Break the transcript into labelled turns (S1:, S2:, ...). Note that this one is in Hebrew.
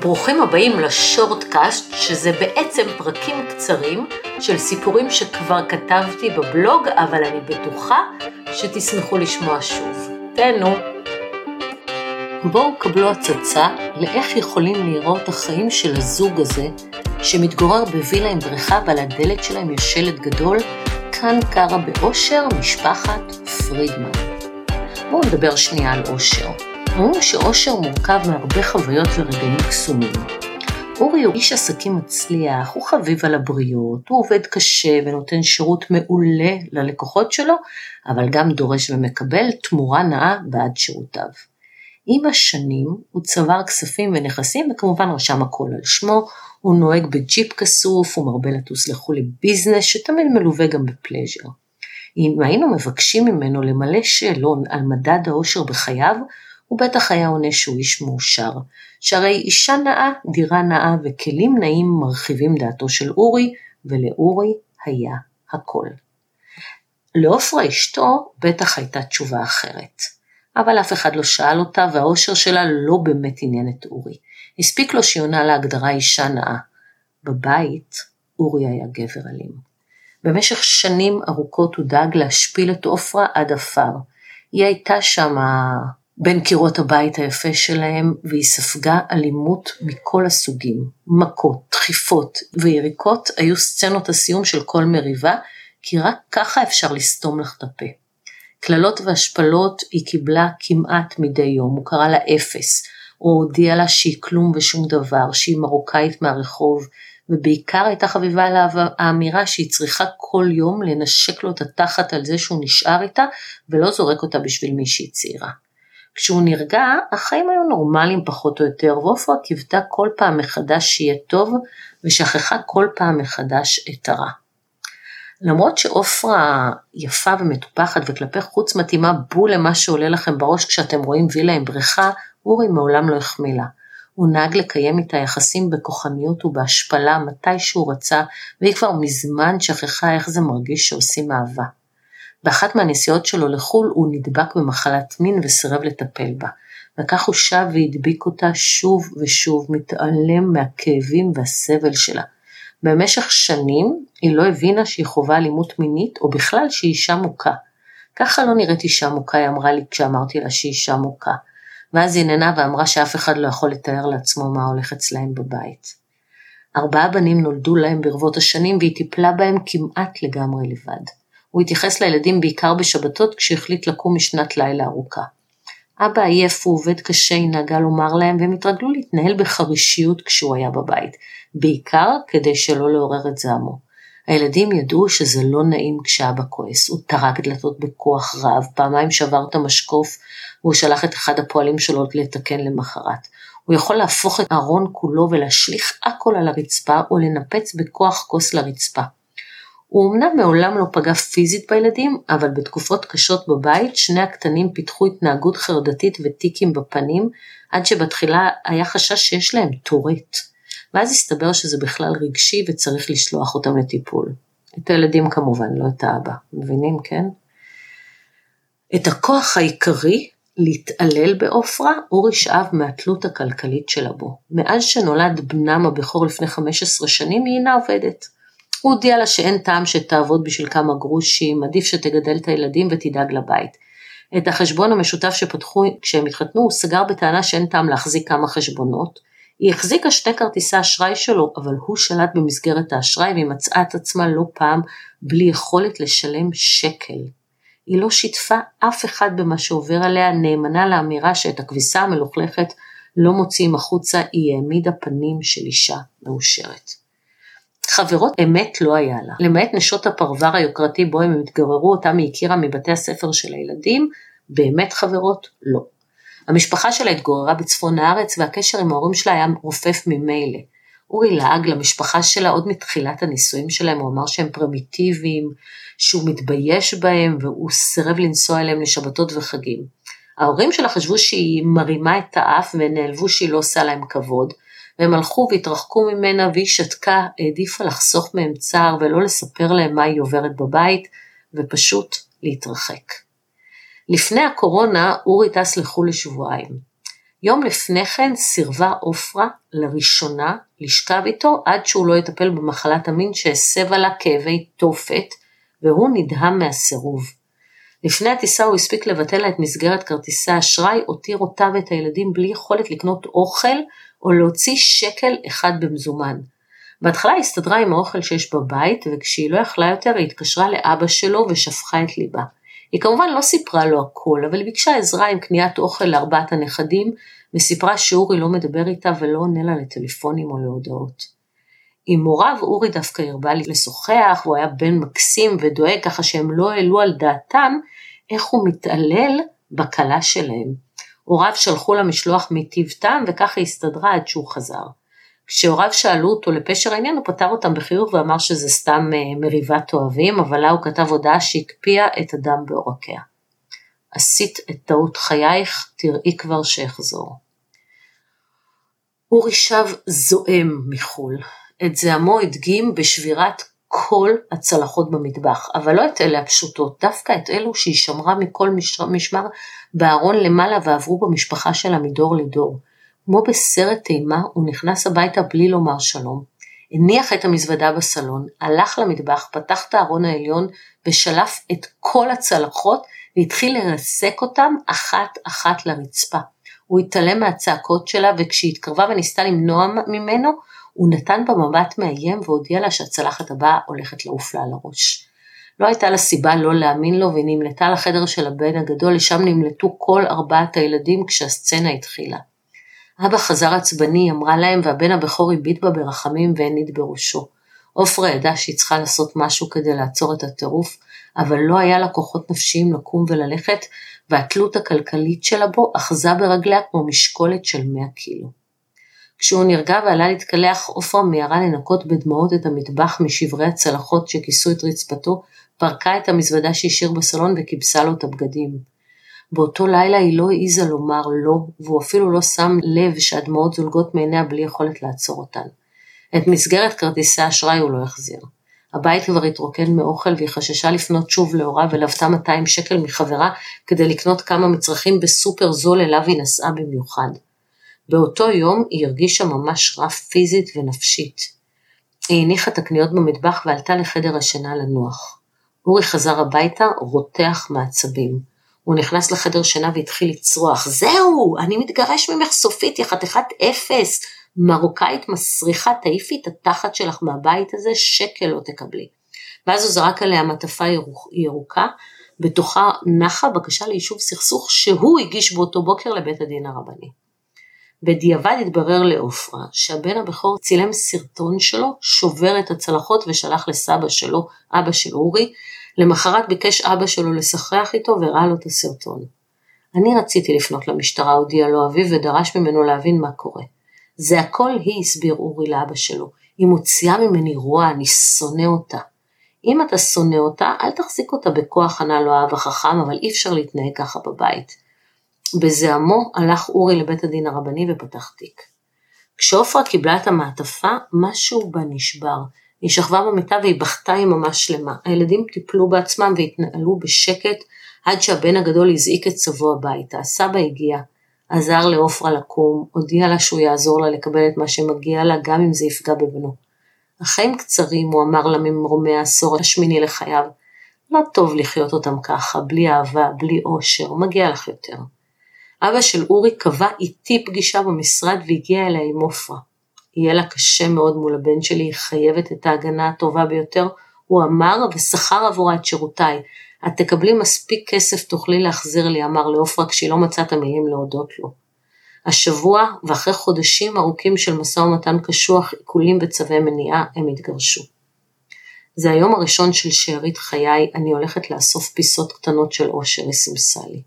S1: ברוכים הבאים לשורטקאסט, שזה בעצם פרקים קצרים של סיפורים שכבר כתבתי בבלוג, אבל אני בטוחה שתשמחו לשמוע שוב. תהנו. בואו קבלו הצצה לאיך יכולים להיראות החיים של הזוג הזה, שמתגורר בווילה עם בריכה ועל הדלת שלהם יש שלט גדול, כאן קרה באושר משפחת פרידמן. בואו נדבר שנייה על אושר. אומרים שאושר מורכב מהרבה חוויות ורגעים קסומים. אורי הוא איש עסקים מצליח, הוא חביב על הבריות, הוא עובד קשה ונותן שירות מעולה ללקוחות שלו, אבל גם דורש ומקבל תמורה נאה בעד שירותיו. עם השנים הוא צבר כספים ונכסים וכמובן רשם הכל על שמו, הוא נוהג בג'יפ כסוף, הוא מרבה לטוס לחו"ל לביזנס שתמיד מלווה גם בפלז'ר. אם היינו מבקשים ממנו למלא שאלון על מדד האושר בחייו, הוא בטח היה עונה שהוא איש מאושר, שהרי אישה נאה, דירה נאה וכלים נאים מרחיבים דעתו של אורי, ולאורי היה הכל. לעופרה אשתו בטח הייתה תשובה אחרת. אבל אף אחד לא שאל אותה והאושר שלה לא באמת עניין את אורי. הספיק לו שהיא עונה להגדרה אישה נאה. בבית אורי היה גבר אלים. במשך שנים ארוכות הוא דאג להשפיל את עופרה עד עפר. היא הייתה שמה בין קירות הבית היפה שלהם, והיא ספגה אלימות מכל הסוגים. מכות, דחיפות ויריקות היו סצנות הסיום של כל מריבה, כי רק ככה אפשר לסתום לך את הפה. קללות והשפלות היא קיבלה כמעט מדי יום, הוא קרא לה אפס, או הודיע לה שהיא כלום ושום דבר, שהיא מרוקאית מהרחוב, ובעיקר הייתה חביבה עליו האמירה שהיא צריכה כל יום לנשק לו את התחת על זה שהוא נשאר איתה, ולא זורק אותה בשביל מישהי צעירה. כשהוא נרגע, החיים היו נורמליים פחות או יותר, ועופרה קיוותה כל פעם מחדש שיהיה טוב, ושכחה כל פעם מחדש את הרע. למרות שעופרה יפה ומטופחת וכלפי חוץ מתאימה בול למה שעולה לכם בראש כשאתם רואים וילה עם בריכה, אורי מעולם לא החמיא לה. הוא נהג לקיים איתה יחסים בכוחניות ובהשפלה מתי שהוא רצה, והיא כבר מזמן שכחה איך זה מרגיש שעושים אהבה. באחת מהנסיעות שלו לחו"ל הוא נדבק במחלת מין וסירב לטפל בה, וכך הוא שב והדביק אותה שוב ושוב, מתעלם מהכאבים והסבל שלה. במשך שנים היא לא הבינה שהיא חווה אלימות מינית, או בכלל שהיא אישה מוכה. ככה לא נראית אישה מוכה, היא אמרה לי כשאמרתי לה שהיא אישה מוכה. ואז היא נהנה ואמרה שאף אחד לא יכול לתאר לעצמו מה הולך אצלהם בבית. ארבעה בנים נולדו להם ברבות השנים והיא טיפלה בהם כמעט לגמרי לבד. הוא התייחס לילדים בעיקר בשבתות כשהחליט לקום משנת לילה ארוכה. אבא עייף, הוא עובד קשה, היא נהגה לומר להם, והם התרגלו להתנהל בחרישיות כשהוא היה בבית, בעיקר כדי שלא לעורר את זעמו. הילדים ידעו שזה לא נעים כשאבא כועס, הוא טרק דלתות בכוח רב, פעמיים שבר את המשקוף, והוא שלח את אחד הפועלים שלו לתקן למחרת. הוא יכול להפוך את הארון כולו ולהשליך הכל על הרצפה, או לנפץ בכוח כוס לרצפה. הוא אמנם מעולם לא פגע פיזית בילדים, אבל בתקופות קשות בבית שני הקטנים פיתחו התנהגות חרדתית וטיקים בפנים, עד שבתחילה היה חשש שיש להם טורט. ואז הסתבר שזה בכלל רגשי וצריך לשלוח אותם לטיפול. את הילדים כמובן, לא את האבא. מבינים, כן? את הכוח העיקרי להתעלל בעופרה, אורי שאב מהתלות הכלכלית שלה בו. מאז שנולד בנם הבכור לפני 15 שנים היא אינה עובדת. הוא הודיע לה שאין טעם שתעבוד בשביל כמה גרושים, עדיף שתגדל את הילדים ותדאג לבית. את החשבון המשותף שפתחו כשהם התחתנו הוא סגר בטענה שאין טעם להחזיק כמה חשבונות. היא החזיקה שתי כרטיסי אשראי שלו, אבל הוא שלט במסגרת האשראי והיא מצאה את עצמה לא פעם בלי יכולת לשלם שקל. היא לא שיתפה אף אחד במה שעובר עליה, נאמנה לאמירה שאת הכביסה המלוכלכת לא מוציאים החוצה, היא העמידה פנים של אישה מאושרת. חברות אמת לא היה לה, למעט נשות הפרבר היוקרתי בו הם התגוררו אותם היא הכירה מבתי הספר של הילדים, באמת חברות לא. המשפחה שלה התגוררה בצפון הארץ והקשר עם ההורים שלה היה רופף ממילא. אורי לעג למשפחה שלה עוד מתחילת הנישואים שלהם, הוא אמר שהם פרימיטיביים, שהוא מתבייש בהם והוא סירב לנסוע אליהם לשבתות וחגים. ההורים שלה חשבו שהיא מרימה את האף ונעלבו שהיא לא עושה להם כבוד, והם הלכו והתרחקו ממנה והיא שתקה, העדיפה לחסוך מהם צער ולא לספר להם מה היא עוברת בבית, ופשוט להתרחק. לפני הקורונה אורי טס לחו"ל לשבועיים. יום לפני כן סירבה עופרה לראשונה לשכב איתו עד שהוא לא יטפל במחלת המין שהסבה לה כאבי תופת, והוא נדהם מהסירוב. לפני הטיסה הוא הספיק לבטל לה את מסגרת כרטיסי האשראי, הותיר אותה ואת הילדים בלי יכולת לקנות אוכל או להוציא שקל אחד במזומן. בהתחלה היא הסתדרה עם האוכל שיש בבית, וכשהיא לא יכלה יותר היא התקשרה לאבא שלו ושפכה את ליבה. היא כמובן לא סיפרה לו הכל, אבל היא ביקשה עזרה עם קניית אוכל לארבעת הנכדים, וסיפרה שאורי לא מדבר איתה ולא עונה לה לטלפונים או להודעות. עם הוריו אורי דווקא הרבה לשוחח, והוא היה בן מקסים ודואג ככה שהם לא העלו על דעתם איך הוא מתעלל בכלה שלהם. הוריו שלחו לה משלוח מטיב טעם וככה היא הסתדרה עד שהוא חזר. כשהוריו שאלו אותו לפשר העניין הוא פתר אותם בחיוך ואמר שזה סתם אה, מריבת אוהבים, אבל לה הוא כתב הודעה שהקפיאה את הדם בעורקיה. עשית את טעות חייך, תראי כבר שאחזור. אורי שב זועם מחו"ל. את זעמו הדגים בשבירת כל הצלחות במטבח, אבל לא את אלה הפשוטות, דווקא את אלו שהיא שמרה מכל משמר בארון למעלה ועברו במשפחה שלה מדור לדור. כמו בסרט אימה, הוא נכנס הביתה בלי לומר שלום. הניח את המזוודה בסלון, הלך למטבח, פתח את הארון העליון ושלף את כל הצלחות והתחיל לרסק אותם אחת אחת לרצפה. הוא התעלם מהצעקות שלה וכשהיא התקרבה וניסתה למנוע ממנו, הוא נתן בה מבט מאיים והודיע לה שהצלחת הבאה הולכת לעוף לה על הראש. לא הייתה לה סיבה לא להאמין לו והיא נמלטה לחדר של הבן הגדול, לשם נמלטו כל ארבעת הילדים כשהסצנה התחילה. אבא חזר עצבני, אמרה להם, והבן הבכור הביט בה ברחמים והניד בראשו. עופרה ידעה שהיא צריכה לעשות משהו כדי לעצור את הטירוף, אבל לא היה לה כוחות נפשיים לקום וללכת, והתלות הכלכלית שלה בו אחזה ברגליה כמו משקולת של 100 קילו. כשהוא נרגע ועלה להתקלח, עופרה מיהרה לנקות בדמעות את המטבח משברי הצלחות שכיסו את רצפתו, פרקה את המזוודה שהשאיר בסלון וכיבסה לו את הבגדים. באותו לילה היא לא העיזה לומר לא, והוא אפילו לא שם לב שהדמעות זולגות מעיניה בלי יכולת לעצור אותן. את מסגרת כרטיסי האשראי הוא לא החזיר. הבית כבר התרוקן מאוכל והיא חששה לפנות שוב להוריו ולוותה 200 שקל מחברה כדי לקנות כמה מצרכים בסופר זול אליו היא נסעה במיוחד. באותו יום היא הרגישה ממש רע פיזית ונפשית. היא הניחה את הקניות במטבח ועלתה לחדר השינה לנוח. אורי חזר הביתה רותח מעצבים. הוא נכנס לחדר שינה והתחיל לצרוח, זהו, אני מתגרש ממך סופית, יא חתיכת אפס, מרוקאית מסריחה, תעיפי את התחת שלך מהבית הזה, שקל לא תקבלי. ואז הוא זרק עליה מטפה ירוקה, בתוכה נחה בקשה ליישוב סכסוך שהוא הגיש באותו בוקר לבית הדין הרבני. בדיעבד התברר לעופרה שהבן הבכור צילם סרטון שלו, שובר את הצלחות ושלח לסבא שלו, אבא של אורי, למחרת ביקש אבא שלו לשחח איתו והראה לו את הסרטון. אני רציתי לפנות למשטרה, הודיע לו אביו ודרש ממנו להבין מה קורה. זה הכל היא, הסביר אורי לאבא שלו. היא מוציאה ממני רוע, אני שונא אותה. אם אתה שונא אותה, אל תחזיק אותה בכוח, ענה לו האב החכם, אבל אי אפשר להתנהג ככה בבית. בזעמו הלך אורי לבית הדין הרבני ופתח תיק. כשעופרה קיבלה את המעטפה, משהו בה נשבר. היא שכבה במיטה והיא בכתה יממה שלמה. הילדים טיפלו בעצמם והתנהלו בשקט עד שהבן הגדול הזעיק את סבו הביתה. הסבא הגיע, עזר לעופרה לקום, הודיע לה שהוא יעזור לה לקבל את מה שמגיע לה גם אם זה יפגע בבנו. החיים קצרים, הוא אמר לה ממרומי העשור השמיני לחייו. לא טוב לחיות אותם ככה, בלי אהבה, בלי אושר, מגיע לך יותר. אבא של אורי קבע איתי פגישה במשרד והגיע אליה עם עופרה. יהיה לה קשה מאוד מול הבן שלי, היא חייבת את ההגנה הטובה ביותר, הוא אמר ושכר עבורה את שירותיי. את תקבלי מספיק כסף תוכלי להחזיר לי, אמר לעופרה כשהיא לא מצאה את המילים להודות לו. השבוע, ואחרי חודשים ארוכים של משא ומתן קשוח, עיקולים וצווי מניעה, הם התגרשו. זה היום הראשון של שארית חיי, אני הולכת לאסוף פיסות קטנות של אושר, היא סימסה לי.